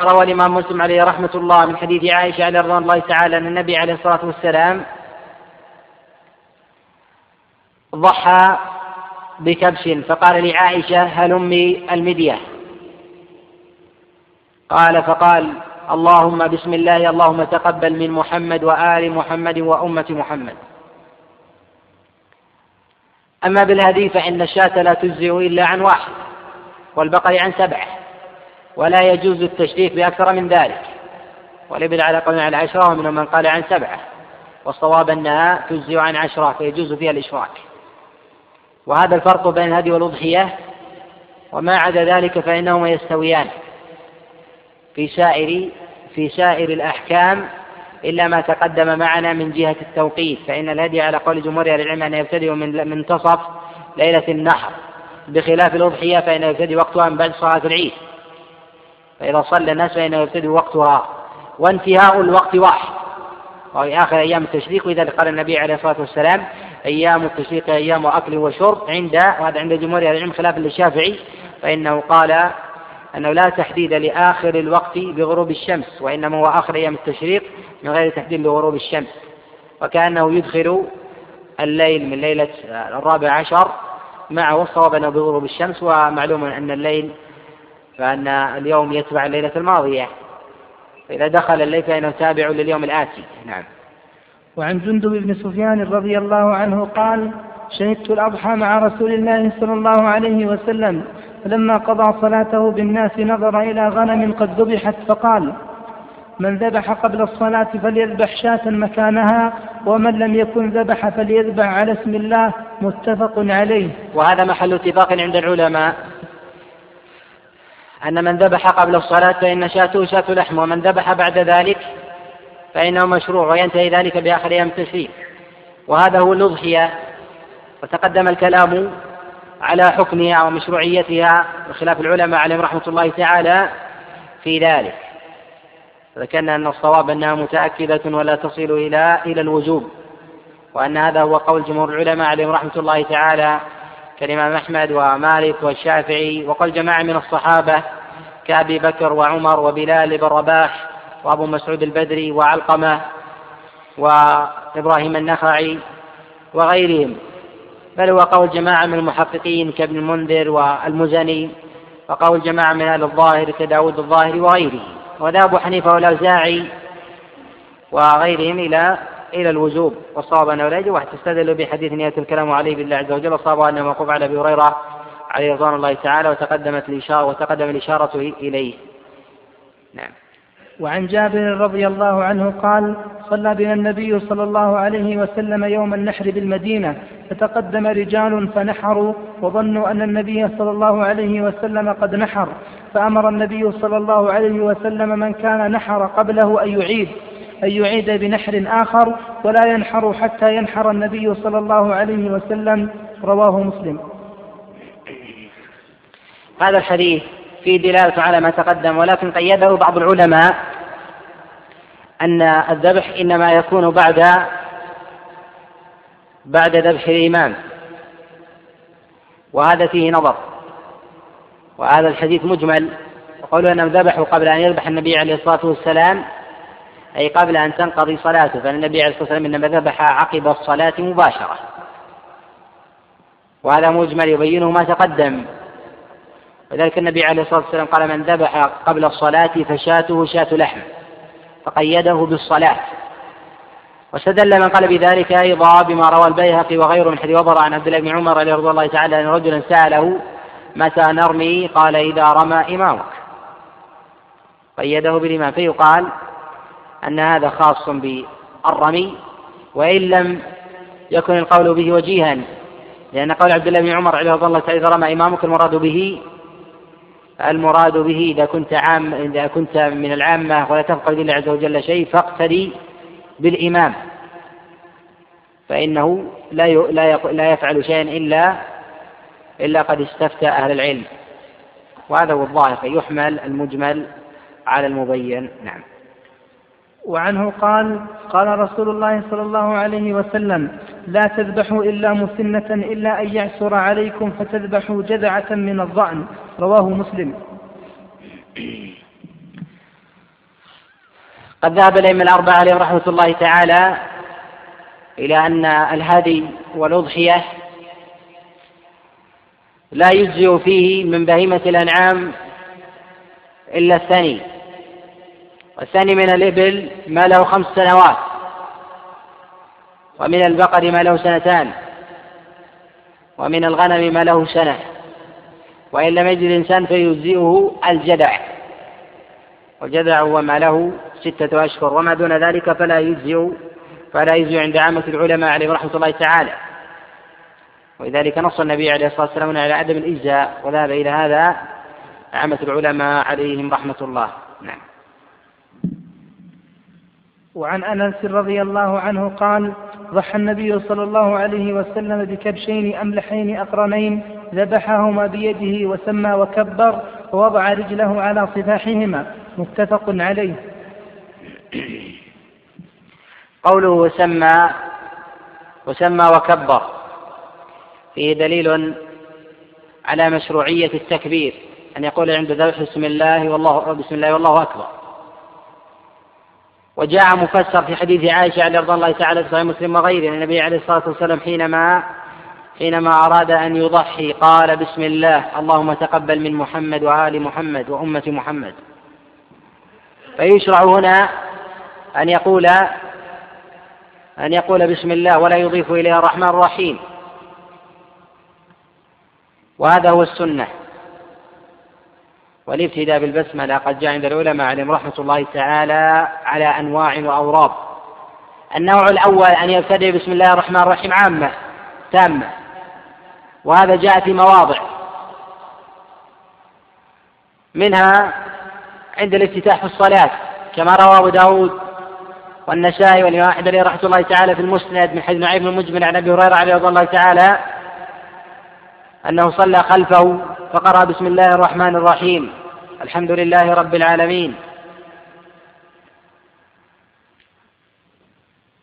روى الإمام مسلم عليه رحمة الله من حديث عائشة عليه رضوان الله تعالى أن النبي عليه الصلاة والسلام ضحى بكبش فقال لعائشة هلمي المدية؟ قال فقال اللهم بسم الله اللهم تقبل من محمد وآل محمد وأمة محمد. أما بالهدي فإن الشاة لا تجزئ إلا عن واحد والبقر عن سبعة. ولا يجوز التشريك بأكثر من ذلك. والإبل على قول على عشرة ومنهم من قال عن سبعة. والصواب أنها تجزئ عن عشرة فيجوز فيها الإشراك. وهذا الفرق بين الهدي والأضحية. وما عدا ذلك فإنهما يستويان في سائر في سائر الأحكام إلا ما تقدم معنا من جهة التوقيت. فإن الهدي على قول جمهور أهل العلم أن يبتدئ من منتصف ليلة النحر. بخلاف الأضحية فإنه يبتدئ وقتها من بعد صلاة العيد. فإذا صلى الناس فإنه يبتدئ وقتها. وانتهاء الوقت واحد. وهي آخر أيام التشريق ولذلك قال النبي عليه الصلاة والسلام أيام التشريق أيام أكل وشرب عند وهذا عند جمهور العلم خلافا للشافعي فإنه قال أنه لا تحديد لآخر الوقت بغروب الشمس وإنما هو آخر أيام التشريق من غير تحديد لغروب الشمس. وكأنه يدخل الليل من ليلة الرابع عشر معه الصواب أنه بغروب الشمس ومعلوم أن الليل فأن اليوم يتبع الليلة الماضية. فإذا دخل الليل فإنه تابع لليوم الآتي. نعم. وعن جندب بن سفيان رضي الله عنه قال شهدت الأضحى مع رسول الله صلى الله عليه وسلم فلما قضى صلاته بالناس نظر إلى غنم قد ذبحت فقال من ذبح قبل الصلاة فليذبح شاة مكانها ومن لم يكن ذبح فليذبح على اسم الله. متفق عليه. وهذا محل اتفاق عند العلماء. أن من ذبح قبل الصلاة فإن شاته شاة لحم ومن ذبح بعد ذلك فإنه مشروع وينتهي ذلك بآخر أيام التشريق وهذا هو الأضحية وتقدم الكلام على حكمها ومشروعيتها بخلاف العلماء عليهم رحمة الله تعالى في ذلك. ذكرنا أن الصواب أنها متأكدة ولا تصل إلى إلى الوجوب وأن هذا هو قول جمهور العلماء عليهم رحمة الله تعالى كالإمام أحمد ومالك والشافعي وقال جماعة من الصحابة كأبي بكر وعمر وبلال بن رباح وأبو مسعود البدري وعلقمة وإبراهيم النخعي وغيرهم. بل هو قول جماعة من المحققين كابن المنذر والمزني وقول جماعة من أهل الظاهر كداود الظاهري وغيره. وذا أبو حنيفة والأوزاعي وغيرهم إلى إلى الوجوب والصواب أنه لا يجب واستدلوا بحديث يأتي الكلام عليه بالله عز وجل الصواب أنه موقوف على أبي هريرة عليه رضوان الله تعالى وتقدمت الإشارة وتقدم الإشارة إليه. نعم. وعن جابر رضي الله عنه قال صلى بنا النبي صلى الله عليه وسلم يوم النحر بالمدينة فتقدم رجال فنحروا وظنوا أن النبي صلى الله عليه وسلم قد نحر فأمر النبي صلى الله عليه وسلم من كان نحر قبله أن يعيد. أن يعيد بنحر آخر ولا ينحر حتى ينحر النبي صلى الله عليه وسلم. رواه مسلم. هذا الحديث فيه دلالة على ما تقدم ولكن قيده بعض العلماء أن الذبح إنما يكون بعد بعد ذبح الإمام وهذا فيه نظر. وهذا الحديث مجمل. وقولوا أنهم ذبحوا قبل أن يذبح النبي عليه الصلاة والسلام أي قبل أن تنقضي صلاته فإن النبي عليه الصلاة والسلام إنما ذبح عقب الصلاة مباشرة. وهذا مجمل يبينه ما تقدم. وذلك النبي عليه الصلاة والسلام قال من ذبح قبل الصلاة فشاته شاة لحم فقيده بالصلاة. واستدل من قال بذلك أيضا بما روى البيهقي وغيره من حديث وبر عن عبد الله بن عمر رضي الله تعالى أن رجلا سأله متى نرمي؟ قال إذا رمى إمامك. قيده بالإمام فيقال أن هذا خاص بالرمي وإن لم يكن القول به وجيها لأن قول عبد الله بن عمر رضي الله إذا رمى إمامك المراد به المراد به إذا كنت عام إذا كنت من العامة ولا تفقه لله عز وجل شيء فاقتدي بالإمام. فإنه لا لا لا يفعل شيئا إلا إلا قد استفتى أهل العلم. وهذا هو الظاهر فيحمل المجمل على المبين. نعم. وعنه قال قال رسول الله صلى الله عليه وسلم لا تذبحوا إلا مسنة إلا أن يعسر عليكم فتذبحوا جذعة من الظأن رواه مسلم. قد ذهب الأئمة الأربعة عليهم رحمة الله تعالى إلى أن الهدي والأضحية لا يجزئ فيه من بهيمة الأنعام إلا الثاني. والثاني من الإبل ما له خمس سنوات ومن البقر ما له سنتان ومن الغنم ما له سنة وإن لم يجد الإنسان فيجزئه الجدع والجدع هو ما له ستة أشهر وما دون ذلك فلا يجزئ فلا يجزئ عند عامة العلماء عليهم رحمة الله تعالى. ولذلك نص النبي عليه الصلاة والسلام على عدم الإجزاء وذهب إلى هذا عامة العلماء عليهم رحمة الله. نعم. وعن أنس رضي الله عنه قال ضحى النبي صلى الله عليه وسلم بكبشين أملحين أقرنين ذبحهما بيده وسمى وكبر ووضع رجله على صفاحهما. متفق عليه. قوله وسمى وسمى وكبر فيه دليل على مشروعية التكبير أن يقول عند ذبح بسم الله والله بسم الله والله أكبر. وجاء مفسر في حديث عائشة عليه رضي الله تعالى في صحيح مسلم وغيره النبي عليه الصلاة والسلام حينما حينما أراد أن يضحي قال بسم الله اللهم تقبل من محمد وآل محمد وأمة محمد. فيشرع هنا أن يقول أن يقول بسم الله ولا يضيف إليها الرحمن الرحيم. وهذا هو السنة. والابتداء بالبسملة قد جاء عند العلماء عليهم رحمة الله تعالى على أنواع وأوراب النوع الأول أن يبتدئ بسم الله الرحمن الرحيم عامة تامة. وهذا جاء في مواضع. منها عند الافتتاح في الصلاة كما روى أبو داود والنسائي والإمام أحمد عليه رحمة الله تعالى في المسند من حديث نعيم بن المجمل عن أبي هريرة رضي الله تعالى أنه صلى خلفه فقرأ بسم الله الرحمن الرحيم. الحمد لله رب العالمين.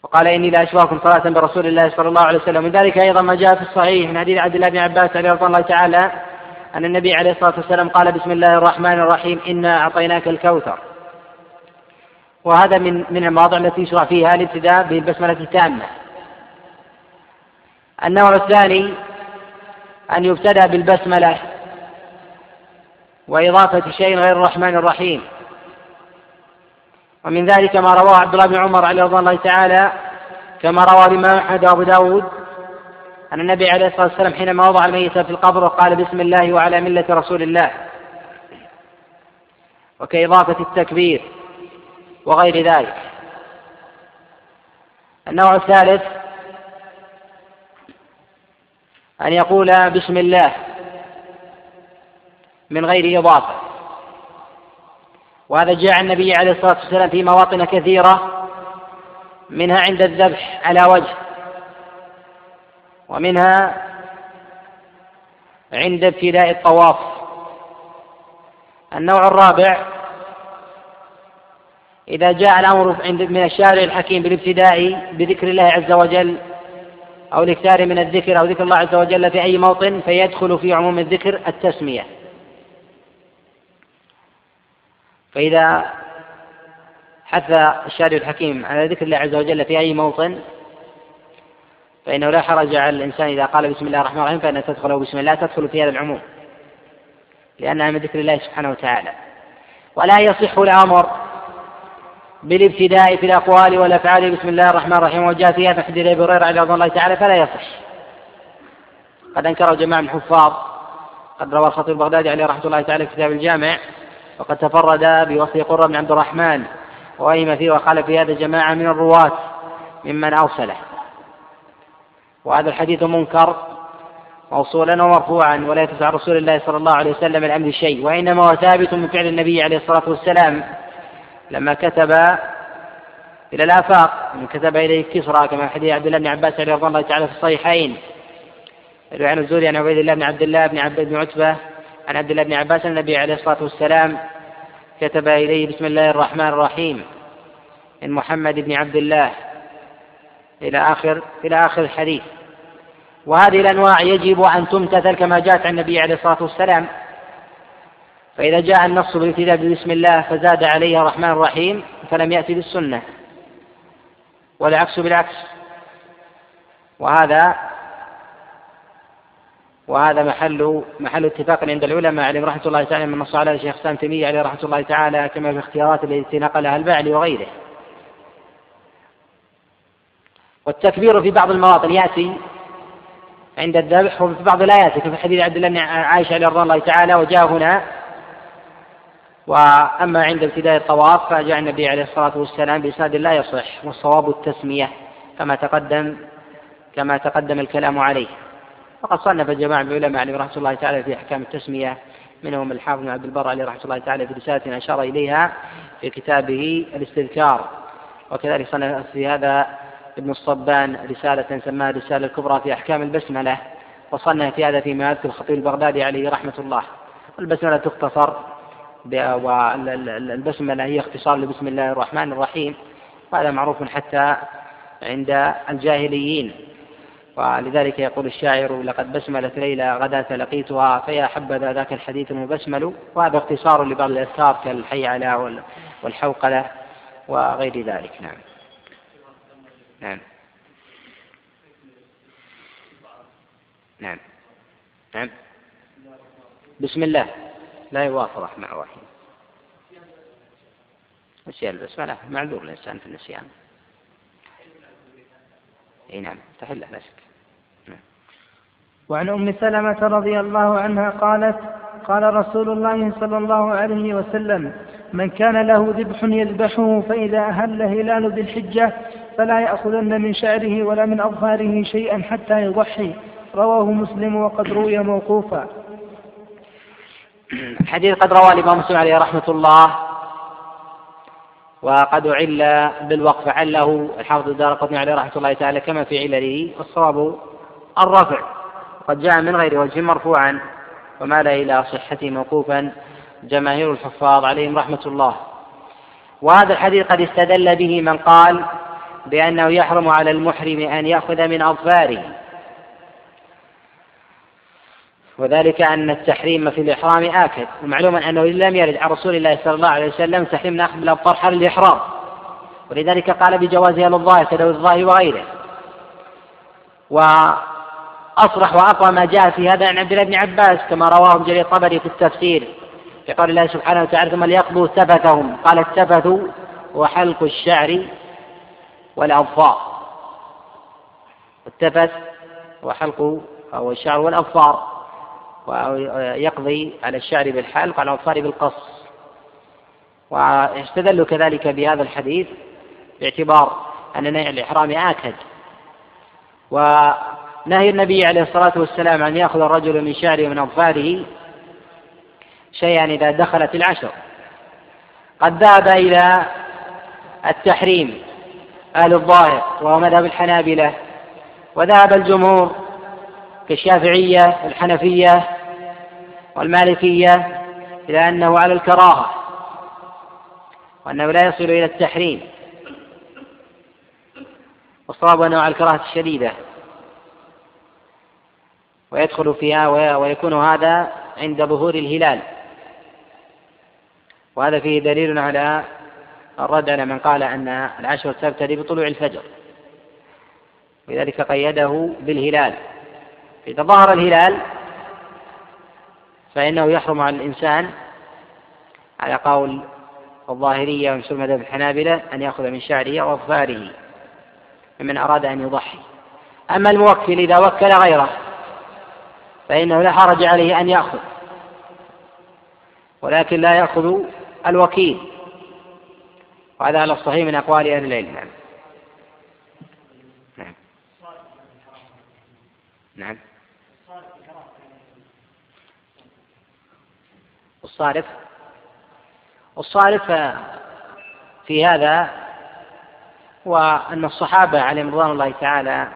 وقال إني لا أشواكم صلاة برسول الله صلى الله عليه وسلم. من ذلك أيضا ما جاء في الصحيح من حديث عبد الله بن عباس رضي الله تعالى أن النبي عليه الصلاة والسلام قال بسم الله الرحمن الرحيم إنا أعطيناك الكوثر. وهذا من من المواضع التي يشرع فيها الابتداء بالبسملة التامة. النوع الثاني أن يبتدأ بالبسملة وإضافة شيء غير الرحمن الرحيم. ومن ذلك ما رواه عبد الله بن عمر عليه رضي الله تعالى كما روى الإمام أحمد وأبو داود أن النبي عليه الصلاة والسلام حينما وضع الميت في القبر وقال بسم الله وعلى ملة رسول الله. وكإضافة التكبير وغير ذلك. النوع الثالث أن يقول بسم الله. من غير إضافة. وهذا جاء عن النبي عليه الصلاة والسلام في مواطن كثيرة منها عند الذبح على وجه ومنها عند ابتداء الطواف. النوع الرابع إذا جاء الأمر من الشارع الحكيم بالابتداء بذكر الله عز وجل أو الإكثار من الذكر أو ذكر الله عز وجل في أي موطن فيدخل في عموم الذكر التسمية. فإذا حث الشارع الحكيم على ذكر الله عز وجل في أي موطن فإنه لا حرج على الإنسان إذا قال بسم الله الرحمن الرحيم فإن تدخل بسم الله تدخل في هذا العموم لأنها من ذكر الله سبحانه وتعالى. ولا يصح الأمر بالابتداء في الأقوال والأفعال بسم الله الرحمن الرحيم وجاء فيها في حديث أبي هريرة رضي الله تعالى فلا يصح. قد أنكره جماعة من الحفاظ قد روى الخطيب البغدادي عليه رحمة الله تعالى في كتاب الجامع وقد تفرد بوصف قرة بن عبد الرحمن وأيم فيه وقال في هذا جماعة من الرواة ممن أرسله. وهذا الحديث منكر موصولا ومرفوعا ولا يتسع رسول الله صلى الله عليه وسلم الأمر شيء وإنما هو ثابت من فعل النبي عليه الصلاة والسلام. لما كتب إلى الآفاق من كتب إليه كسرى كما حديث عبد الله بن عباس رضي الله تعالى في الصحيحين. عن الزوري عن عبيد الله بن عبد الله بن عبد بن عتبة عن عبد الله بن عباس النبي عليه الصلاة والسلام كتب إليه بسم الله الرحمن الرحيم. من محمد بن عبد الله إلى آخر إلى آخر الحديث. وهذه الأنواع يجب أن تمتثل كما جاءت عن النبي عليه الصلاة والسلام. فإذا جاء النص بالابتداء بسم الله فزاد عليها الرحمن الرحيم فلم يأتي بالسنة. والعكس بالعكس. وهذا وهذا محل محل اتفاق عند العلماء عليهم رحمة الله تعالى من نص على الشيخ سام تيمية عليه رحمة الله تعالى كما في الاختيارات التي نقلها البعلي وغيره. والتكبير في بعض المواطن يأتي عند الذبح وفي بعض لا يأتي في حديث عبد الله عائشة رضي الله تعالى وجاء هنا وأما عند ابتداء الطواف فجاء النبي عليه الصلاة والسلام بإسناد لا يصح والصواب التسمية كما تقدم كما تقدم الكلام عليه. وقد صنف جماعة من العلماء عليه رحمة الله تعالى في أحكام التسمية منهم الحافظ بن عبد البر عليه رحمة الله تعالى في رسالة أشار إليها في كتابه الاستذكار. وكذلك صنف في هذا ابن الصبان رسالة سماها الرسالة الكبرى في أحكام البسملة وصنف في هذا فيما يذكر الخطيب البغدادي عليه رحمة الله. البسملة تختصر والبسملة هي اختصار لبسم الله الرحمن الرحيم وهذا معروف حتى عند الجاهليين. ولذلك يقول الشاعر لقد بسملت ليلى غداة لقيتها فيا حبذا ذاك الحديث المبسمل وهذا اختصار لبعض الأذكار كالحي على والحوقلة وغير ذلك. نعم. نعم. نعم. نعم. بسم الله. لا يوافق مع واحد نسيان البسملة معذور الإنسان في النسيان. إي نعم تحل لا شك. وعن أم سلمة رضي الله عنها قالت قال رسول الله صلى الله عليه وسلم من كان له ذبح يذبحه فإذا أهل هلال ذي الحجة فلا يأخذن من شعره ولا من اظفاره شيئا حتى يضحي. رواه مسلم وقد روي موقوفا. الحديث قد رواه الإمام مسلم عليه رحمة الله وقد أعل بالوقف عله الحافظ الدار قطني عليه رحمة الله تعالى كما في علله والصواب الرفع. قد جاء من غير وجه مرفوعا ومال إلى صحته موقوفا جماهير الحفاظ عليهم رحمة الله. وهذا الحديث قد استدل به من قال بأنه يحرم على المحرم أن يأخذ من أظفاره. وذلك أن التحريم في الإحرام آكد. ومعلوم أنه لم يرد عن رسول الله صلى الله عليه وسلم تحريم ناخذ بالأبطار حال الإحرام. ولذلك قال بجوازها للظاهر كدو الظاهر وغيره. وأصرح وأقوى ما جاء في هذا عن عبد الله بن عباس كما رواه جرير الطبري في التفسير في قول الله سبحانه وتعالى ثم ليقضوا تفثهم قال التفث وحلق الشعر والأظفار. التفث وحلق أو الشعر والأظفار ويقضي على الشعر بالحلق وعلى الأظفار بالقص. واستدلوا كذلك بهذا الحديث باعتبار أن نهي الإحرام آكد. ونهي النبي عليه الصلاة والسلام أن يأخذ الرجل من شعره ومن أظفاره شيئا إذا دخلت العشر. قد ذهب إلى التحريم أهل الظاهر وهو مذهب الحنابلة وذهب الجمهور كالشافعية والحنفية والمالكية إلى أنه على الكراهة وأنه لا يصل إلى التحريم. والصواب أنه على الكراهة الشديدة. ويدخل فيها ويكون هذا عند ظهور الهلال. وهذا فيه دليل على الرد على من قال أن العشر تبتدي بطلوع الفجر. ولذلك قيده بالهلال. إذا ظهر الهلال فإنه يحرم على الإنسان على قول الظاهرية ومسلم مذهب الحنابلة أن يأخذ من شعره وأظفاره ممن أراد أن يضحي. أما الموكل إذا وكل غيره فإنه لا حرج عليه أن يأخذ. ولكن لا يأخذ الوكيل. وهذا على الصحيح من أقوال أهل العلم. نعم. نعم. نعم. والصارف والصارف في هذا وأن الصحابة عليهم رضوان الله تعالى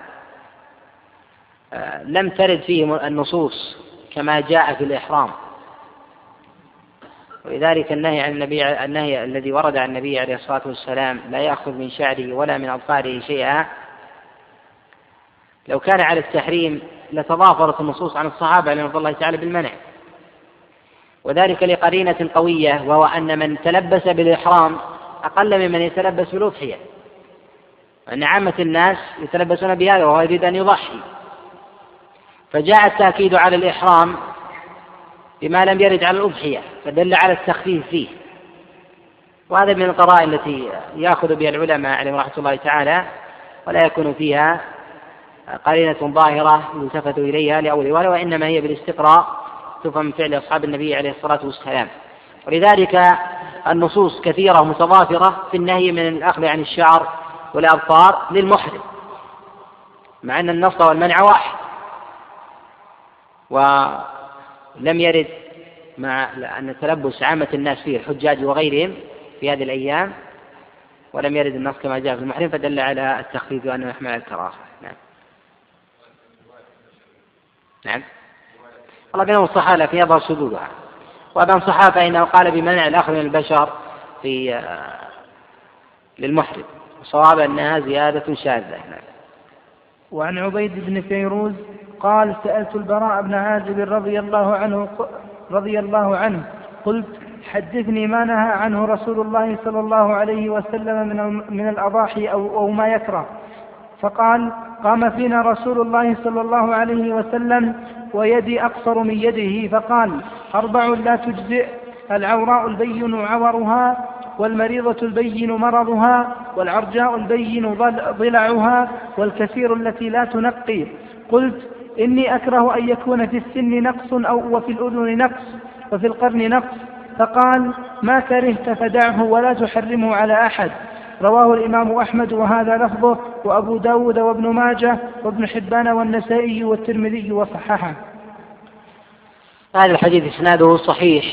لم ترد فيهم النصوص كما جاء في الإحرام. ولذلك النهي عن النبي النهي الذي ورد عن النبي عليه الصلاة والسلام لا يأخذ من شعره ولا من أظفاره شيئا. لو كان على التحريم لتضافرت النصوص عن الصحابة عليهم رضي الله تعالى بالمنع. وذلك لقرينة قوية وهو أن من تلبس بالإحرام أقل ممن يتلبس بالأضحية أن عامة الناس يتلبسون بهذا وهو يريد أن يضحي. فجاء التأكيد على الإحرام بما لم يرد على الأضحية فدل على التخفيف فيه. وهذا من القرائن التي يأخذ بها العلماء عليهم رحمة الله تعالى ولا يكون فيها قرينة ظاهرة يلتفت إليها لأول ولا وإنما هي بالاستقراء تفهم فعل أصحاب النبي عليه الصلاة والسلام. ولذلك النصوص كثيرة متضافرة في النهي من الأخذ عن الشعر والأبصار للمحرم مع أن النص والمنع واحد. ولم يرد مع أن تلبس عامة الناس فيه الحجاج وغيرهم في هذه الأيام ولم يرد النص كما جاء في المحرم فدل على التخفيف وأنه يحمل الكراهة. نعم. نعم. الله بينهم الصحابة في يظهر شذوذها وأبان صحابة فإنه قال بمنع الأخذ من البشر في آه، للمحرم. وصواب أنها زيادة شاذة. نعم. وعن عبيد بن فيروز قال سألت البراء بن عازب رضي الله عنه رضي الله عنه قلت حدثني ما نهى عنه رسول الله صلى الله عليه وسلم من من الأضاحي أو أو ما يكره. فقال قام فينا رسول الله صلى الله عليه وسلم ويدي أقصر من يده فقال أربع لا تجزئ العوراء البين عورها والمريضة البين مرضها والعرجاء البين ضلعها والكثير التي لا تنقي. قلت إني أكره أن يكون في السن نقص أو وفي الأذن نقص وفي القرن نقص. فقال ما كرهت فدعه ولا تحرمه على أحد. رواه الإمام أحمد وهذا لفظه وأبو داود وابن ماجه وابن حبان والنسائي والترمذي وصححه. هذا الحديث إسناده صحيح.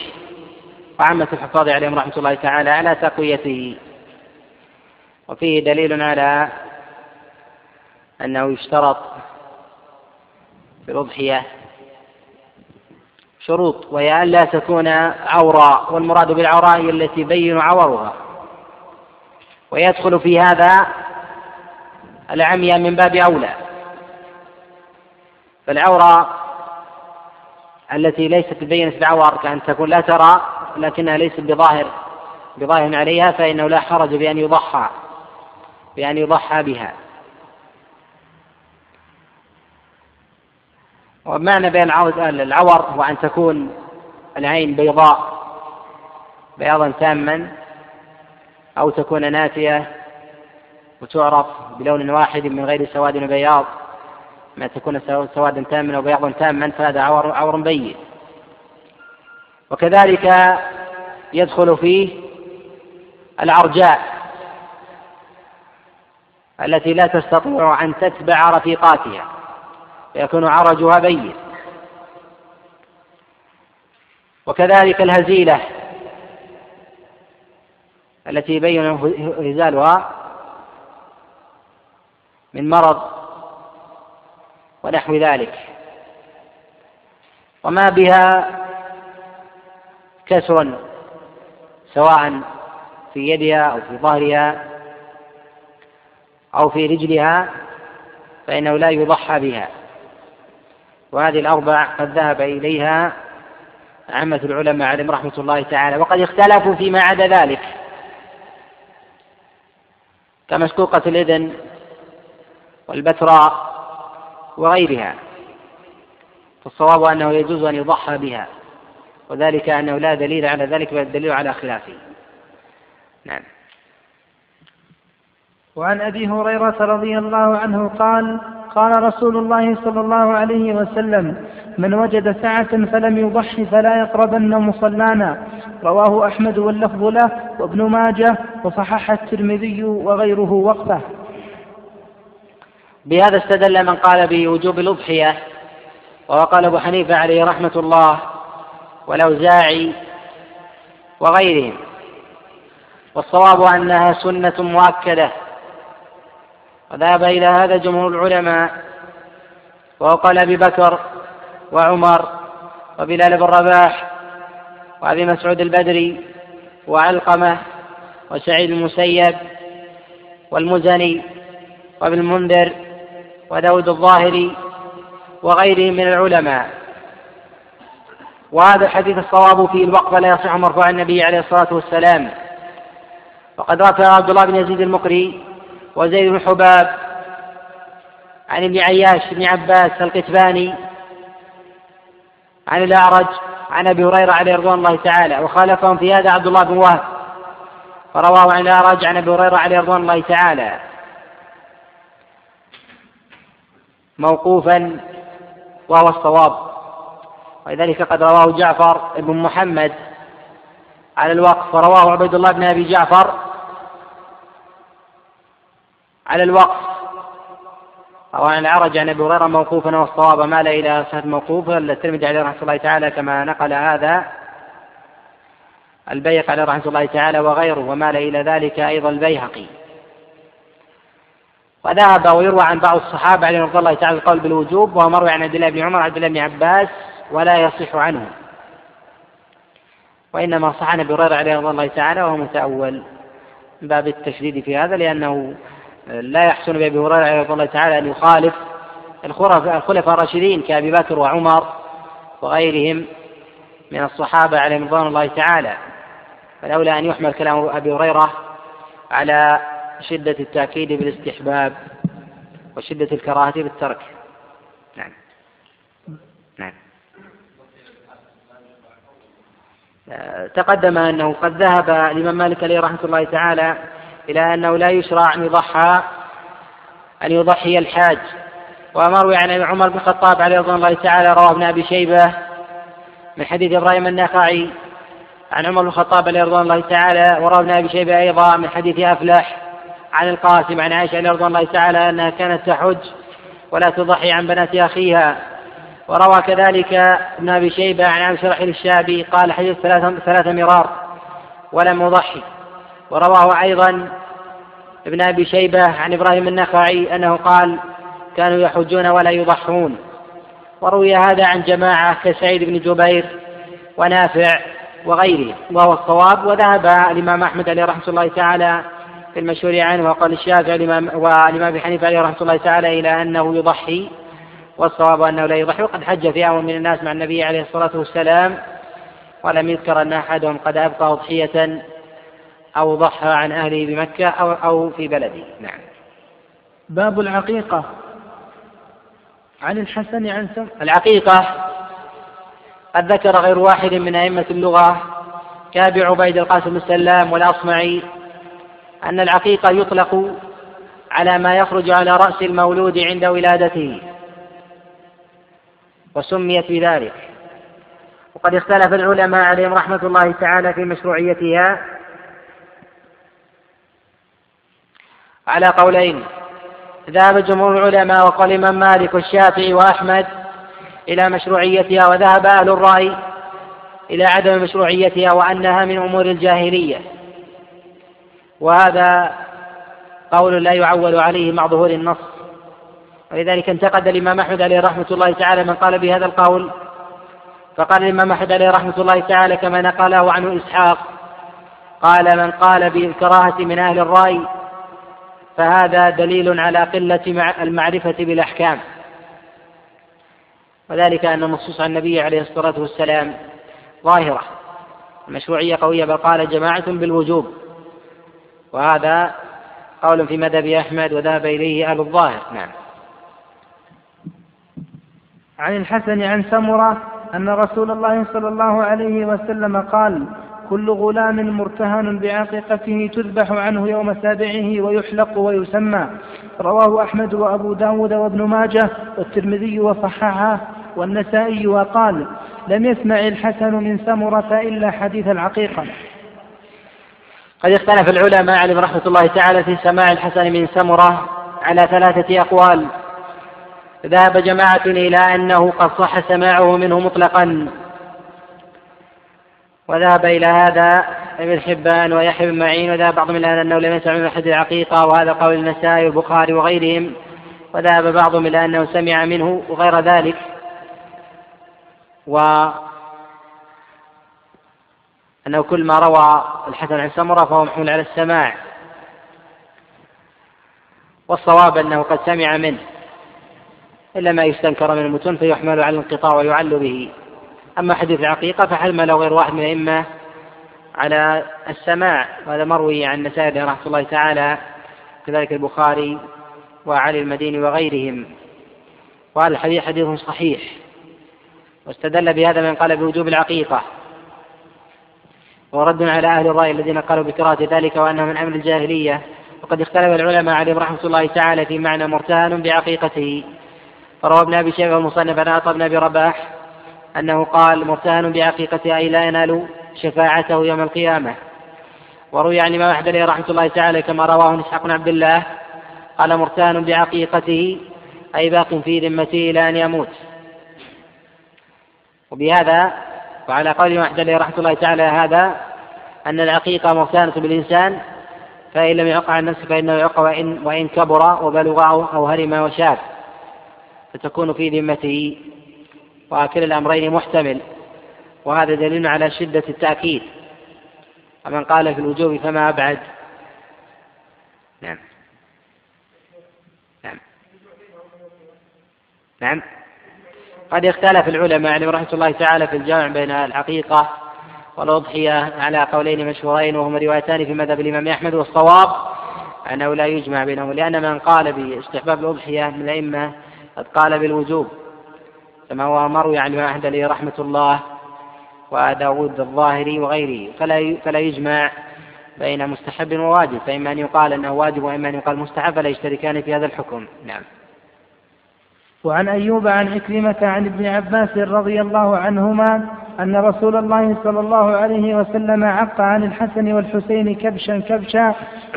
وعامة الحفاظ عليهم رحمة الله تعالى على تقويته. وفيه دليل على أنه يشترط الأضحية شروط وهي أن لا تكون عورا والمراد بالعوراء هي التي يبين عورها. ويدخل في هذا العمية من باب أولى. فالعورة التي ليست بينة العور كأن تكون لا ترى لكنها ليست بظاهر بظاهر عليها فإنه لا حرج بأن يضحى بأن يضحى بها. ومعنى بين العور هو أن تكون العين بيضاء بياضا تاما أو تكون ناتية وتعرف بلون واحد من غير سواد وبياض ما تكون سوادا تاما وبياضا تاما فهذا عور عور بين وكذلك يدخل فيه العرجاء التي لا تستطيع أن تتبع رفيقاتها. فيكون عرجها بين وكذلك الهزيلة التي يبين هزالها من مرض ونحو ذلك. وما بها كسر سواء في يدها أو في ظهرها أو في رجلها فإنه لا يضحى بها. وهذه الأربع قد ذهب إليها عامة العلماء عليهم رحمة الله تعالى وقد اختلفوا فيما عدا ذلك. كمشقوقة الإذن والبتراء وغيرها فالصواب أنه يجوز أن يضحى بها وذلك أنه لا دليل على ذلك بل الدليل على خلافه. نعم. وعن أبي هريرة رضي الله عنه قال قال رسول الله صلى الله عليه وسلم من وجد سعة فلم يضحي فلا يقربن مصلانا. رواه أحمد واللفظ له وابن ماجه وصحح الترمذي وغيره وقفه. بهذا استدل من قال بوجوب الأضحية وهو قال أبو حنيفة عليه رحمة الله والأوزاعي وغيرهم. والصواب أنها سنة مؤكدة. وذهب إلى هذا جمهور العلماء وقال أبي بكر وعمر وبلال بن رباح وأبي مسعود البدري وعلقمة وسعيد المسيب والمزني وابن المنذر وداود الظاهري وغيرهم من العلماء. وهذا الحديث الصواب فيه الوقف لا يصح مرفوع النبي عليه الصلاة والسلام. وقد رفع عبد الله بن يزيد المقري وزيد بن حباب عن ابن عياش بن عباس القتباني عن الأعرج عن أبي هريرة عليه رضوان الله تعالى وخالفهم في هذا عبد الله بن وهب فرواه عن الأعرج عن أبي هريرة عليه رضوان الله تعالى. موقوفا وهو الصواب ولذلك قد رواه جعفر بن محمد على الوقف ورواه عبيد الله بن أبي جعفر على الوقف. أو عن العرج عن أبي هريرة موقوفا والصواب مال إلى صحة موقوفا الترمذي عليه رحمة الله تعالى كما نقل هذا. البيق عليه رحمة الله تعالى وغيره ومال إلى ذلك أيضا البيهقي. وذهب ويروى عن بعض الصحابة عليهم رضي الله تعالى القول بالوجوب وهو مروي عن عبد الله بن عمر عبد الله بن عباس ولا يصح عنه. وإنما صح عن أبي هريرة عليه رضي الله تعالى وهو متأول. باب التشديد في هذا لأنه لا يحسن بأبي هريرة رضي الله تعالى أن يخالف الخلفاء الراشدين كأبي بكر وعمر وغيرهم من الصحابة عليهم رضوان الله تعالى. فلولا أن يحمل كلام أبي هريرة على شدة التأكيد بالاستحباب وشدة الكراهة بالترك. نعم. نعم. تقدم أنه قد ذهب الإمام مالك عليه رحمة الله تعالى إلى أنه لا يشرع أن يضحى أن يضحي الحاج. ومروي عن عمر بن الخطاب عليه رضوان الله تعالى رواه ابن أبي شيبة من حديث إبراهيم النخعي عن عمر بن الخطاب عليه رضوان الله تعالى وروى ابن أبي شيبة أيضا من حديث أفلح عن القاسم عن عائشة عليه رضوان الله تعالى أنها كانت تحج ولا تضحي عن بنات أخيها. وروى كذلك ابن أبي شيبة عن عبد رحيل الشابي قال حديث ثلاث ثلاث مرار ولم أضحي ورواه أيضا ابن أبي شيبة عن إبراهيم النخعي أنه قال كانوا يحجون ولا يضحون. وروي هذا عن جماعة كسعيد بن جبير ونافع وغيره وهو الصواب. وذهب الإمام أحمد عليه رحمة الله تعالى في المشهور عنه وقال الشافعي والإمام أبي حنيفة عليه رحمة الله تعالى إلى أنه يضحي والصواب أنه لا يضحي. وقد حج فئام من الناس مع النبي عليه الصلاة والسلام ولم يذكر أن أحدهم قد أبقى أضحية. أو ضحى عن أهله بمكة أو أو في بلده. نعم. باب العقيقة. عن الحسن عن سم العقيقة. قد ذكر غير واحد من أئمة اللغة كابي عبيد القاسم السلام والأصمعي أن العقيقة يطلق على ما يخرج على رأس المولود عند ولادته وسميت بذلك. وقد اختلف العلماء عليهم رحمة الله تعالى في مشروعيتها على قولين. ذهب جمهور العلماء وقال الإمام مالك والشافعي وأحمد إلى مشروعيتها وذهب أهل الرأي إلى عدم مشروعيتها وأنها من أمور الجاهلية. وهذا قول لا يعول عليه مع ظهور النص. ولذلك انتقد الإمام أحمد عليه رحمة الله تعالى من قال بهذا القول. فقال الإمام أحمد عليه رحمة الله تعالى كما نقله عنه إسحاق قال من قال بالكراهة من أهل الرأي فهذا دليل على قلة المعرفة بالأحكام. وذلك أن النصوص عن النبي عليه الصلاة والسلام ظاهرة المشروعية قوية بل قال جماعة بالوجوب. وهذا قول في مذهب أحمد وذهب إليه أهل الظاهر. نعم. عن الحسن عن سمرة أن رسول الله صلى الله عليه وسلم قال كل غلام مرتهن بعقيقته تذبح عنه يوم سابعه ويحلق ويسمى. رواه أحمد وأبو داود وابن ماجه والترمذي وصححه والنسائي وقال لم يسمع الحسن من سمرة إلا حديث العقيقة. قد اختلف العلماء عليهم رحمة الله تعالى في سماع الحسن من سمرة على ثلاثة أقوال. ذهب جماعة إلى أنه قد صح سماعه منه مطلقا. وذهب إلى هذا ابن حبان ويحيى بن معين وذهب بعضهم إلى أنه لم يسمع من أحد العقيقة وهذا قول النسائي والبخاري وغيرهم. وذهب بعضهم إلى أنه سمع منه وغير ذلك. و أنه كل ما روى الحسن عن سمرة فهو محمول على السماع. والصواب أنه قد سمع منه إلا ما يستنكر من المتون فيحمل على الانقطاع ويعل به. أما حديث العقيقة فحمله غير واحد من الأئمة على السماع؟ وهذا مروي عن النسائي رحمة الله تعالى كذلك البخاري وعلي المديني وغيرهم. وهذا الحديث حديث صحيح. واستدل بهذا من قال بوجوب العقيقة. ورد على أهل الرأي الذين قالوا بكراهة ذلك وأنه من أمر الجاهلية. وقد اختلف العلماء عليهم رحمة الله تعالى في معنى مرتهن بعقيقته. فروى ابن أبي شيبة المصنف عن عطاء بن أبي رباح أنه قال مرتهن بعقيقته أي لا ينال شفاعته يوم القيامة. وروي عن الإمام أحمد رحمة الله تعالى كما رواه إسحاق بن عبد الله قال مرتهن بعقيقته أي باق في ذمته إلى أن يموت. وبهذا وعلى قول الإمام أحمد رحمة الله تعالى هذا أن العقيقة مرتهنة بالإنسان فإن لم يعق عن نفسه فإنه يعق وإن, وإن كبر وبلغ أو هرم وشاب فتكون في ذمته وكلا الأمرين محتمل وهذا دليل على شدة التأكيد. ومن قال في الوجوب فما أبعد. نعم. نعم. نعم. قد اختلف العلماء يعني رحمة الله تعالى في الجمع بين الحقيقة والأضحية على قولين مشهورين وهما روايتان في مذهب الإمام أحمد والصواب أنه لا يجمع بينهم لأن من قال باستحباب الأضحية من الأئمة قد قال بالوجوب. كما هو مروي عن الإمام أحمد رحمة الله وداود الظاهري وغيره فلا فلا يجمع بين مستحب وواجب. فإما أن يقال أنه واجب وإما أن يقال مستحب فلا يشتركان في هذا الحكم. نعم. وعن أيوب عن عكرمة عن ابن عباس رضي الله عنهما أن رسول الله صلى الله عليه وسلم عق عن الحسن والحسين كبشا كبشا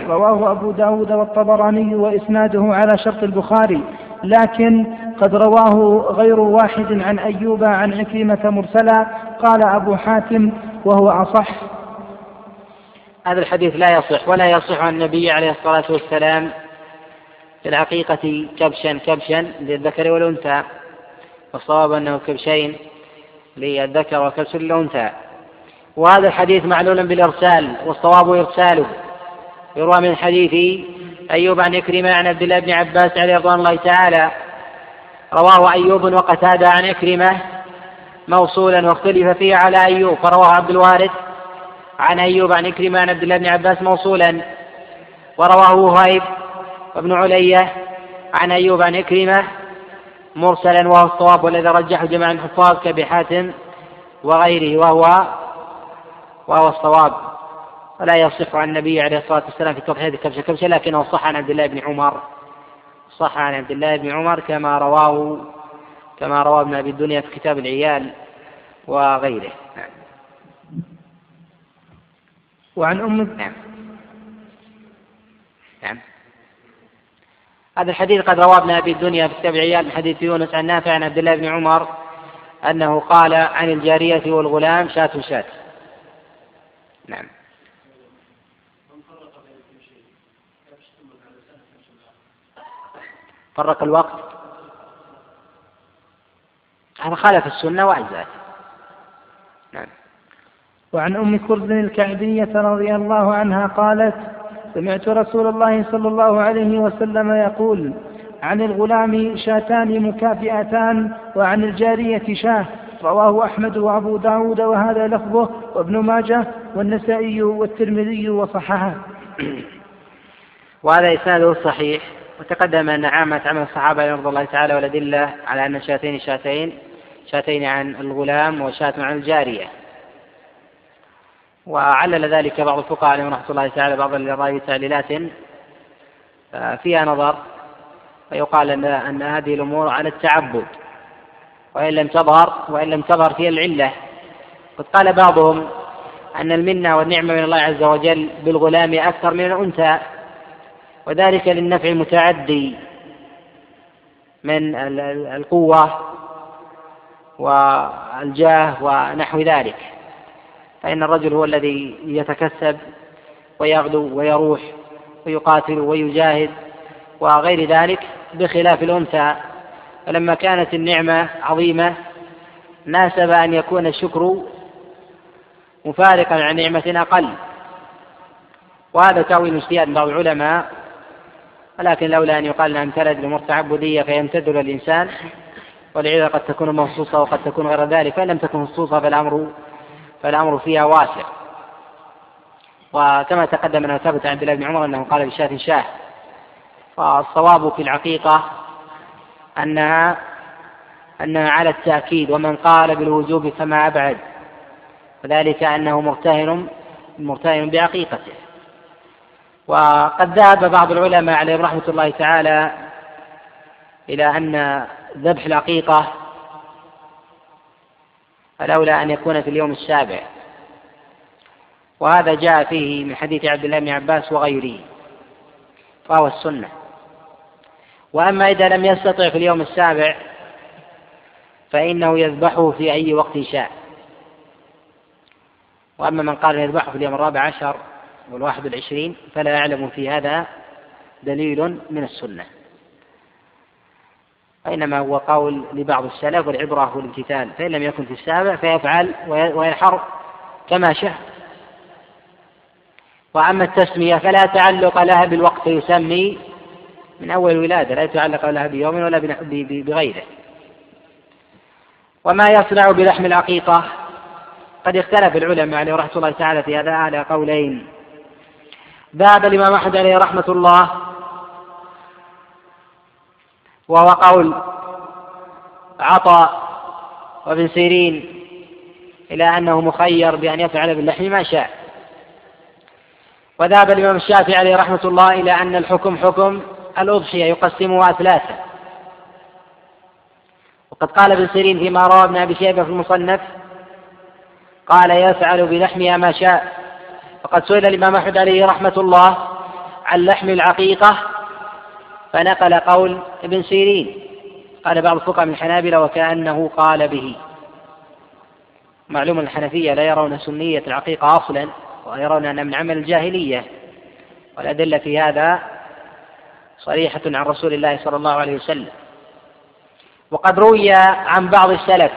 رواه أبو داود والطبراني وإسناده على شرط البخاري. لكن قد رواه غير واحد عن أيوب عن عكرمة مرسلا قال أبو حاتم وهو أصح. هذا الحديث لا يصح ولا يصح عن النبي عليه الصلاة والسلام في الحقيقة كبشا كبشا للذكر والأنثى والصواب أنه كبشين للذكر وكبش للأنثى وهذا الحديث معلول بالإرسال والصواب إرساله يروى من حديث أيوب عن إكرمة عن عبد الله بن عباس عليه رضوان الله تعالى. رواه أيوب وقتادة عن إكرمة موصولا واختلف فيه على أيوب فرواه عبد الوارث عن أيوب عن إكرمة عن عبد الله بن عباس موصولا. ورواه وهيب وابن علية عن أيوب عن إكرمة مرسلا وهو الصواب والذي رجحه جماعة الحفاظ كأبي حاتم وغيره وهو وهو الصواب. ولا يصح عن النبي عليه الصلاة والسلام في تضحية كبشة كبشة لكنه صح عن عبد الله بن عمر. صح عن عبد الله بن عمر كما رواه كما روى ابن أبي الدنيا في كتاب العيال وغيره. نعم. وعن أم نعم. نعم. هذا الحديث قد روى ابن أبي الدنيا في كتاب العيال من حديث يونس عن نافع عن عبد الله بن عمر أنه قال عن الجارية والغلام شاة شاة. نعم. فرق الوقت؟ هذا خالف السنة وأجزاء نعم. وعن أم كرز الكعبية رضي الله عنها قالت سمعت رسول الله صلى الله عليه وسلم يقول عن الغلام شاتان مكافئتان وعن الجارية شاه رواه أحمد وأبو داود وهذا لفظه وابن ماجه والنسائي والترمذي وصححه. وهذا إسناده صحيح. وتقدم أن عامة عمل الصحابة رضي الله تعالى والأدلة على أن شاتين شاتين شاتين عن الغلام وشاة عن الجارية. وعلل ذلك بعض الفقهاء عليهم رحمة الله تعالى بعض الرأي تعليلات فيها نظر ويقال أن أن هذه الأمور على التعبد وإن لم تظهر وإن لم تظهر فيها العلة. قد قال بعضهم أن المنة والنعمة من الله عز وجل بالغلام أكثر من الأنثى. وذلك للنفع المتعدي من القوة والجاه ونحو ذلك. فإن الرجل هو الذي يتكسب ويغدو ويروح ويقاتل ويجاهد وغير ذلك بخلاف الأنثى. فلما كانت النعمة عظيمة ناسب أن يكون الشكر مفارقا عن نعمة أقل. وهذا تأويل اجتهاد بعض العلماء ولكن لولا أن يقال أنها امتلت بأمور تعبدية فيمتد الإنسان والعيادة قد تكون مخصوصة وقد تكون غير ذلك فإن لم تكن مخصوصة فالأمر فالأمر فيها واسع. وكما تقدم أنه ثبت عن عبد الله بن عمر أنه قال بشاة شاة. فالصواب في العقيقة أنها أنها على التأكيد ومن قال بالوجوب فما أبعد. وذلك أنه مرتهن مرتهن بعقيقته. وقد ذهب بعض العلماء عليهم رحمة الله تعالى إلى أن ذبح العقيقة الأولى أن يكون في اليوم السابع. وهذا جاء فيه من حديث عبد الله بن عباس وغيره فهو السنة. وأما إذا لم يستطع في اليوم السابع فإنه يذبحه في أي وقت شاء. وأما من قال يذبحه في اليوم الرابع عشر والواحد والعشرين فلا أعلم في هذا دليل من السنة. وإنما هو قول لبعض السلف والعبرة هو الامتثال فإن لم يكن في السابع فيفعل وينحر كما شاء وأما التسمية فلا تعلق لها بالوقت فيسمي من أول الولادة لا يتعلق لها بيوم ولا بغيره. وما يصنع بلحم العقيقة قد اختلف العلماء عليه رحمة الله تعالى في هذا على قولين. ذهب الإمام أحمد عليه رحمة الله وهو قول عطاء وابن سيرين إلى أنه مخير بأن يفعل باللحم ما شاء. وذهب الإمام الشافعي عليه رحمة الله إلى أن الحكم حكم الأضحية يقسمها ثلاثة. وقد قال ابن سيرين فيما روى ابن أبي شيبة في المصنف قال يفعل بلحمها ما شاء. وقد سئل الإمام أحمد عليه رحمة الله عن لحم العقيقة فنقل قول ابن سيرين. قال بعض الفقهاء من الحنابلة وكأنه قال به. معلوم الحنفية لا يرون سنية العقيقة أصلا ويرون أنها من عمل الجاهلية. والأدلة في هذا صريحة عن رسول الله صلى الله عليه وسلم. وقد روي عن بعض السلف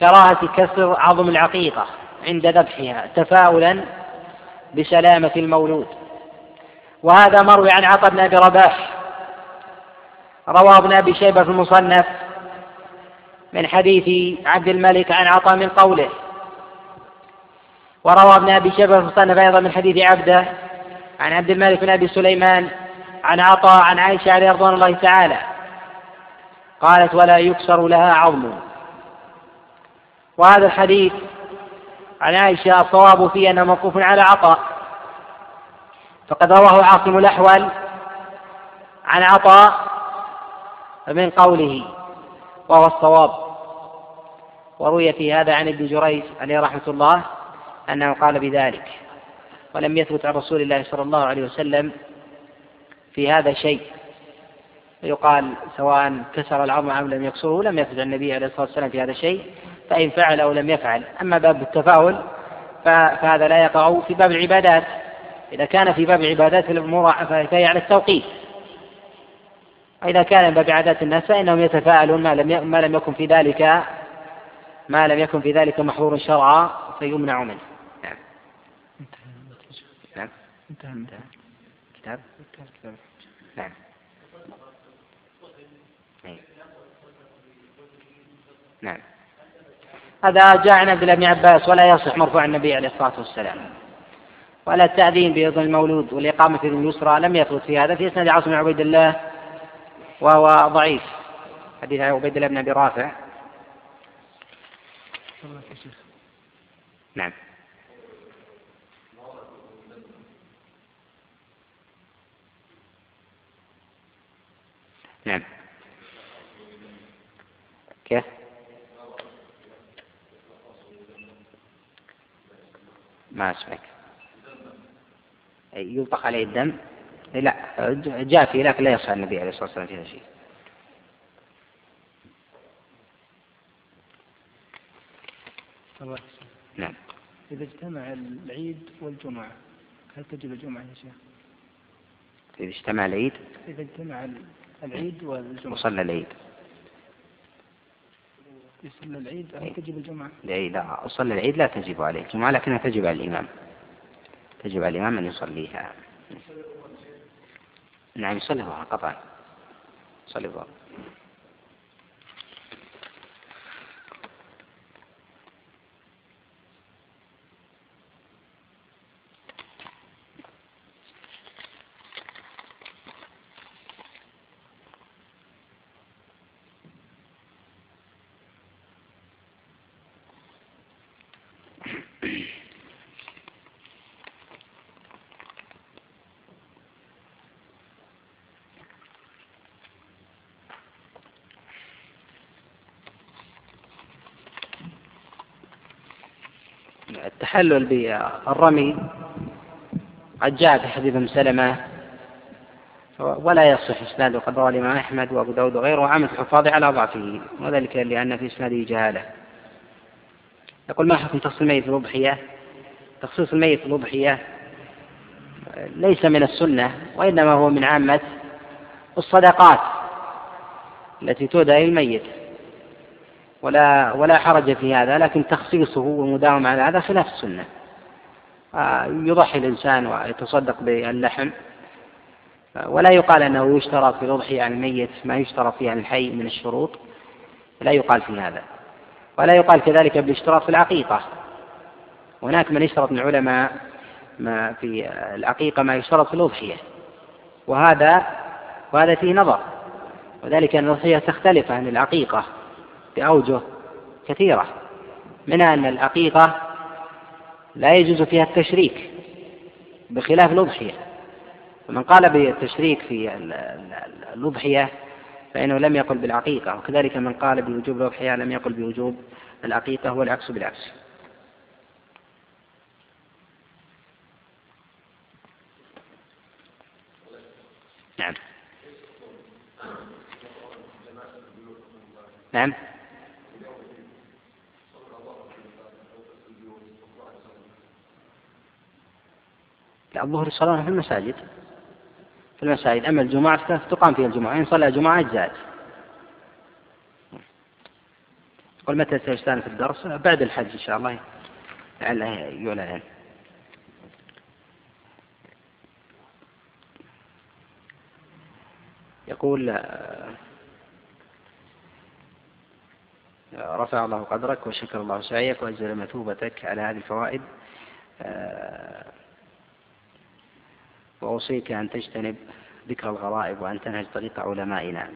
كراهة كسر عظم العقيقة. عند ذبحها تفاؤلا بسلامة المولود. وهذا مروي عن عطاء بن أبي رباح روى ابن أبي شيبة في المصنف من حديث عبد الملك عن عطاء من قوله. وروى ابن أبي شيبة في المصنف أيضا من حديث عبده عن عبد الملك بن أبي سليمان عن عطاء عن عائشة عليه رضوان الله تعالى. قالت ولا يكسر لها عظم. وهذا الحديث عن عائشة الصواب فيه أنه موقوف على عطاء. فقد رواه عاصم الأحول عن عطاء من قوله وهو الصواب. وروي في هذا عن ابن جريج عليه رحمة الله أنه قال بذلك. ولم يثبت عن رسول الله صلى الله عليه وسلم في هذا شيء. يقال سواء كسر العظم أم لم يكسره لم يثبت عن النبي عليه الصلاة والسلام في هذا الشيء فإن فعل أو لم يفعل أما باب التفاؤل فهذا لا يقع في باب العبادات إذا كان في باب عبادات الأمور فهي على التوقيت وإذا كان من باب عادات الناس فإنهم يتفاءلون ما لم ما لم يكن في ذلك ما لم يكن في ذلك محظور شرعا فيمنع منه. نعم. نعم. انتهى كتاب نعم. نعم. هذا جاء عن عبد الله بن عباس ولا يصح مرفوع النبي عليه الصلاة والسلام. ولا التأذين بإذن المولود والإقامة في اليسرى لم يثبت في هذا في إسناد عاصم بن عبيد الله وهو ضعيف. حديث عبيد الله بن أبي رافع. نعم. نعم. كيف؟ ما أسمعك. يطلق عليه الدم. لا جاء فيه لكن لا يصح النبي عليه الصلاة والسلام في هذا الشيء. نعم. إذا اجتمع العيد والجمعة هل تجب الجمعة يا شيخ؟ إذا اجتمع العيد؟ إذا اجتمع العيد والجمعة. وصلى العيد. يصلي العيد هل تجب الجمعة؟ لا صلى العيد لا تجب عليه الجمعة لكنها تجب على الإمام. تجب على الإمام أن يصليها. نعم يصلي الظهر قطعا. يصلي الظهر التحلل بالرمي قد جاء في حديث ام سلمة ولا يصح اسناده قد روى الإمام أحمد وأبو داود وغيره وعامة الحفاظ على ضعفه وذلك لأن في إسناده جهالة. يقول ما حكم تخصيص الميت في الاضحيه تخصيص الميت في الاضحيه ليس من السنة وإنما هو من عامة الصدقات التي تودى للميت ولا ولا حرج في هذا لكن تخصيصه والمداومة على هذا خلاف السنة. آه، يضحي الإنسان ويتصدق باللحم. آه، ولا يقال أنه يشترط في الأضحية عن الميت ما يشترط فيه عن الحي من الشروط. لا يقال في هذا. ولا يقال كذلك بالاشتراط في العقيقة. هناك من يشترط من العلماء ما في العقيقة ما يشترط في الأضحية وهذا وهذا فيه نظر. وذلك أن الأضحية تختلف عن العقيقة. بأوجه كثيرة منها أن العقيقة لا يجوز فيها التشريك بخلاف الأضحية. فمن قال بالتشريك في الأضحية فإنه لم يقل بالعقيقة وكذلك من قال بوجوب الأضحية لم يقل بوجوب العقيقة والعكس بالعكس. نعم. نعم. الظهر يصلون في المساجد. في المساجد. أما الجمعة تقام فيها الجمعة. إن صلى الجمعة أجزاء قل متى سيجتان في الدرس؟ بعد الحج إن شاء الله. لعله يعلن. يقول رفع الله قدرك وشكر الله سعيك وأجزل مثوبتك على هذه الفوائد. وأوصيك أن تجتنب ذكر الغرائب وأن تنهج طريق علمائنا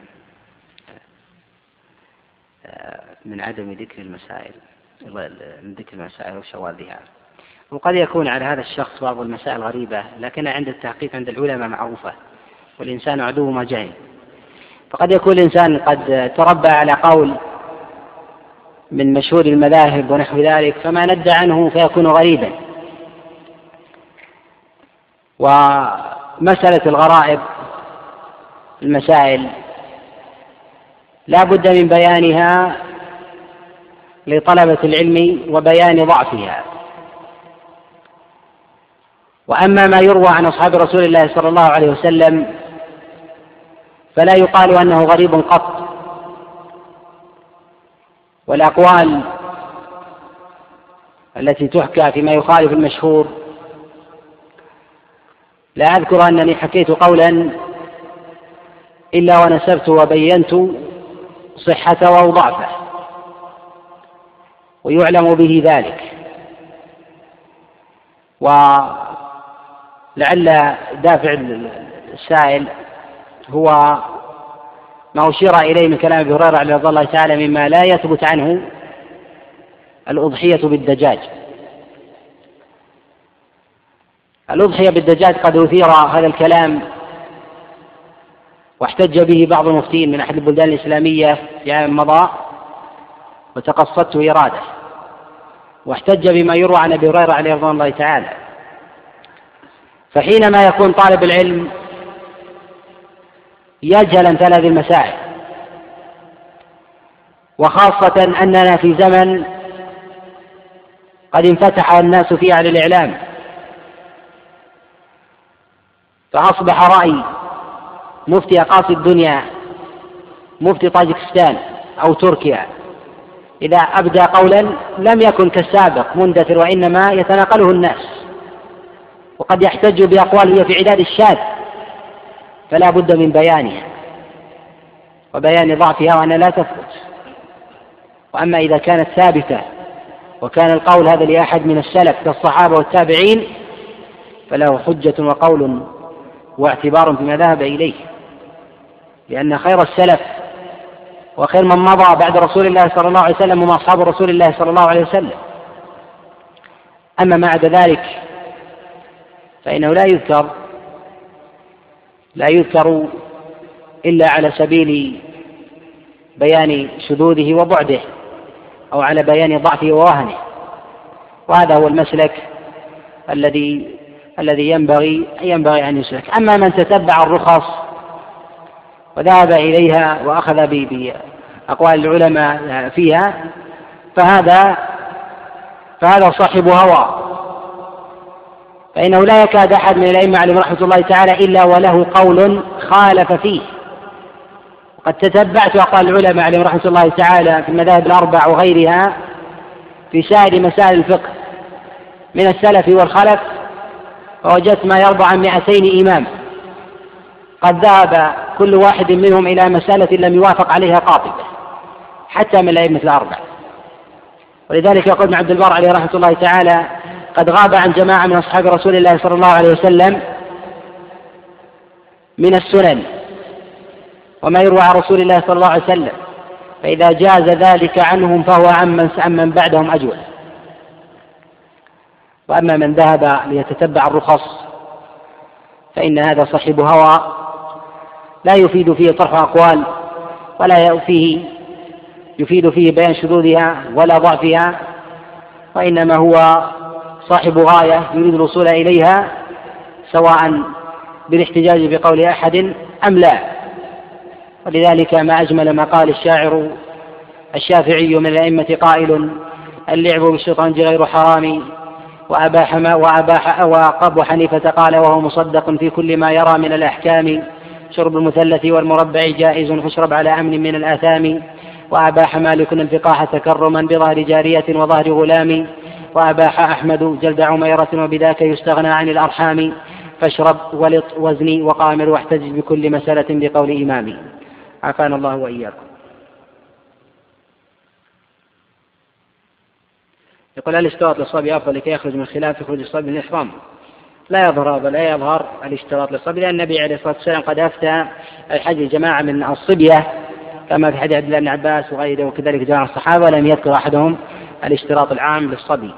من عدم ذكر المسائل من ذكر المسائل وشواذها. وقد يكون على هذا الشخص بعض المسائل غريبة لكن عند التحقيق عند العلماء معروفة والإنسان عدو ما جهل فقد يكون الإنسان قد تربى على قول من مشهور المذاهب ونحو ذلك فما ند عنه فيكون غريبا. ومسألة الغرائب المسائل. لا بد من بيانها لطلبة العلم وبيان ضعفها. وأما ما يروى عن أصحاب رسول الله صلى الله عليه وسلم فلا يقال أنه غريب قط. والأقوال التي تحكى فيما يخالف المشهور لا أذكر أنني حكيت قولا إلا ونسبت وبينت صحته أو ضعفه ويعلم به ذلك. ولعل دافع السائل هو ما أشير إليه من كلام أبي هريرة رضي الله تعالى مما لا يثبت عنه الأضحية بالدجاج. الأضحية بالدجاج قد أثير هذا الكلام واحتج به بعض المفتين من أحد البلدان الإسلامية في عام مضى وتقصدته إرادة واحتج بما يروى عن أبي هريرة عليه رضوان الله تعالى. فحينما يكون طالب العلم يجهل أمثال هذه المسائل وخاصة أننا في زمن قد انفتح الناس فيه على الإعلام فأصبح رأي مفتي أقاصي الدنيا مفتي طاجكستان أو تركيا. إذا أبدى قولا لم يكن كالسابق مندثر وإنما يتناقله الناس وقد يحتج بأقوال هي في عداد الشاذ فلا بد من بيانها وبيان ضعفها وأنها لا تثبت وأما إذا كانت ثابتة وكان القول هذا لأحد من السلف كالصحابة والتابعين فله حجة وقول واعتبار فيما ذهب إليه. لأن خير السلف وخير من مضى بعد رسول الله صلى الله عليه وسلم هم أصحاب رسول الله صلى الله عليه وسلم. أما ما عدا ذلك فإنه لا يذكر لا يذكر إلا على سبيل بيان شذوذه وبعده أو على بيان ضعفه ووهنه. وهذا هو المسلك الذي الذي ينبغي ينبغي أن يسلك. أما من تتبع الرخص وذهب إليها وأخذ بأقوال العلماء فيها فهذا فهذا صاحب هوى. فإنه لا يكاد أحد من الأئمة عليهم رحمة الله تعالى إلا وله قول خالف فيه. وقد تتبعت أقوال العلماء عليهم رحمة الله تعالى في المذاهب الأربع وغيرها في سائر مسائل الفقه من السلف والخلف فوجدت ما يرضى عن مئتين إمام. قد ذهب كل واحد منهم إلى مسألة لم يوافق عليها قاطبة حتى من الأئمة الأربع. ولذلك يقول ابن عبد البر عليه رحمة الله تعالى قد غاب عن جماعة من أصحاب رسول الله صلى الله عليه وسلم من السنن وما يروى عن رسول الله صلى الله عليه وسلم فإذا جاز ذلك عنهم فهو عمن عمن بعدهم أجود. وأما من ذهب ليتتبع الرخص فإن هذا صاحب هوى لا يفيد فيه طرح أقوال ولا فيه يفيد فيه بيان شذوذها ولا ضعفها وإنما هو صاحب غاية يريد الوصول إليها سواء بالاحتجاج بقول أحد أم لا. ولذلك ما أجمل ما قال الشاعر الشافعي من الأئمة قائل اللعب بالشطرنج غير حرام. وأباح ما وأباح وأبو حنيفة قال وهو مصدق في كل ما يرى من الأحكام. شرب المثلث والمربع جائز فاشرب على أمن من الآثام. وأباح مالك الفقاح تكرما بظهر جارية وظهر غلام. وأباح أحمد جلد عميرة وبذاك يستغنى عن الأرحام. فاشرب ولط وزني وقامر واحتج بكل مسألة بقول إمامي. عافانا الله وإياكم. يقول هل اشتراط للصبي أفضل لكي يخرج من خلاف يخرج الصبي من الإحرام؟ لا يظهر هذا لا يظهر الاشتراط للصبي لأن النبي عليه الصلاة والسلام قد أفتى الحج جماعة من الصبية كما في حديث عبد الله بن عباس وغيره وكذلك جماعة الصحابة ولم يذكر أحدهم الاشتراط العام للصبي.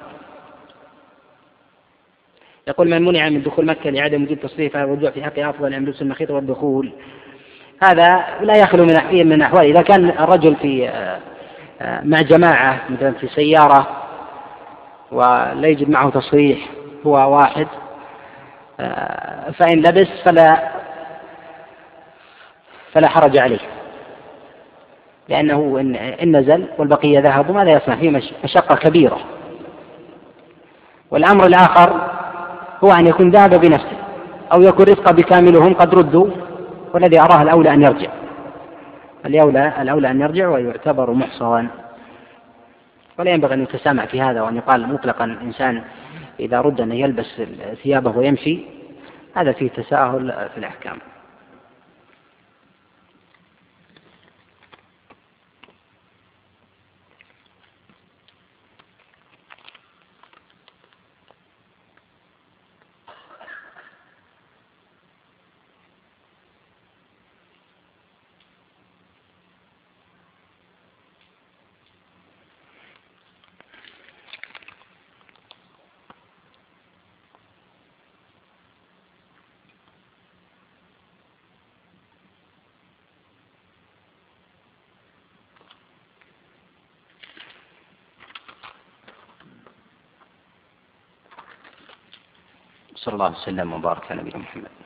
يقول من منع من دخول مكة لعدم وجود تصريف فهذا الرجوع في حقه أفضل من لبس المخيط والدخول. هذا لا يخلو من من الأحوال إذا كان الرجل في آه، آه، مع جماعة مثلا في سيارة ولا يجد معه تصريح هو واحد. آه، فإن لبس فلا فلا حرج عليه. لأنه إن, إن نزل والبقية ذهبوا ماذا يصنع فيه مشقة كبيرة. والأمر الآخر هو أن يكون ذهب بنفسه أو يكون رفقة بكاملهم قد ردوا والذي أراه الأولى أن يرجع. الأولى الأولى أن يرجع ويعتبر محصرا ولا ينبغي أن يتسامع في هذا وأن يقال مطلقا الإنسان إذا رد أن يلبس ثيابه ويمشي هذا فيه تساهل في الأحكام. صلى الله وسلم وبارك على نبينا محمد.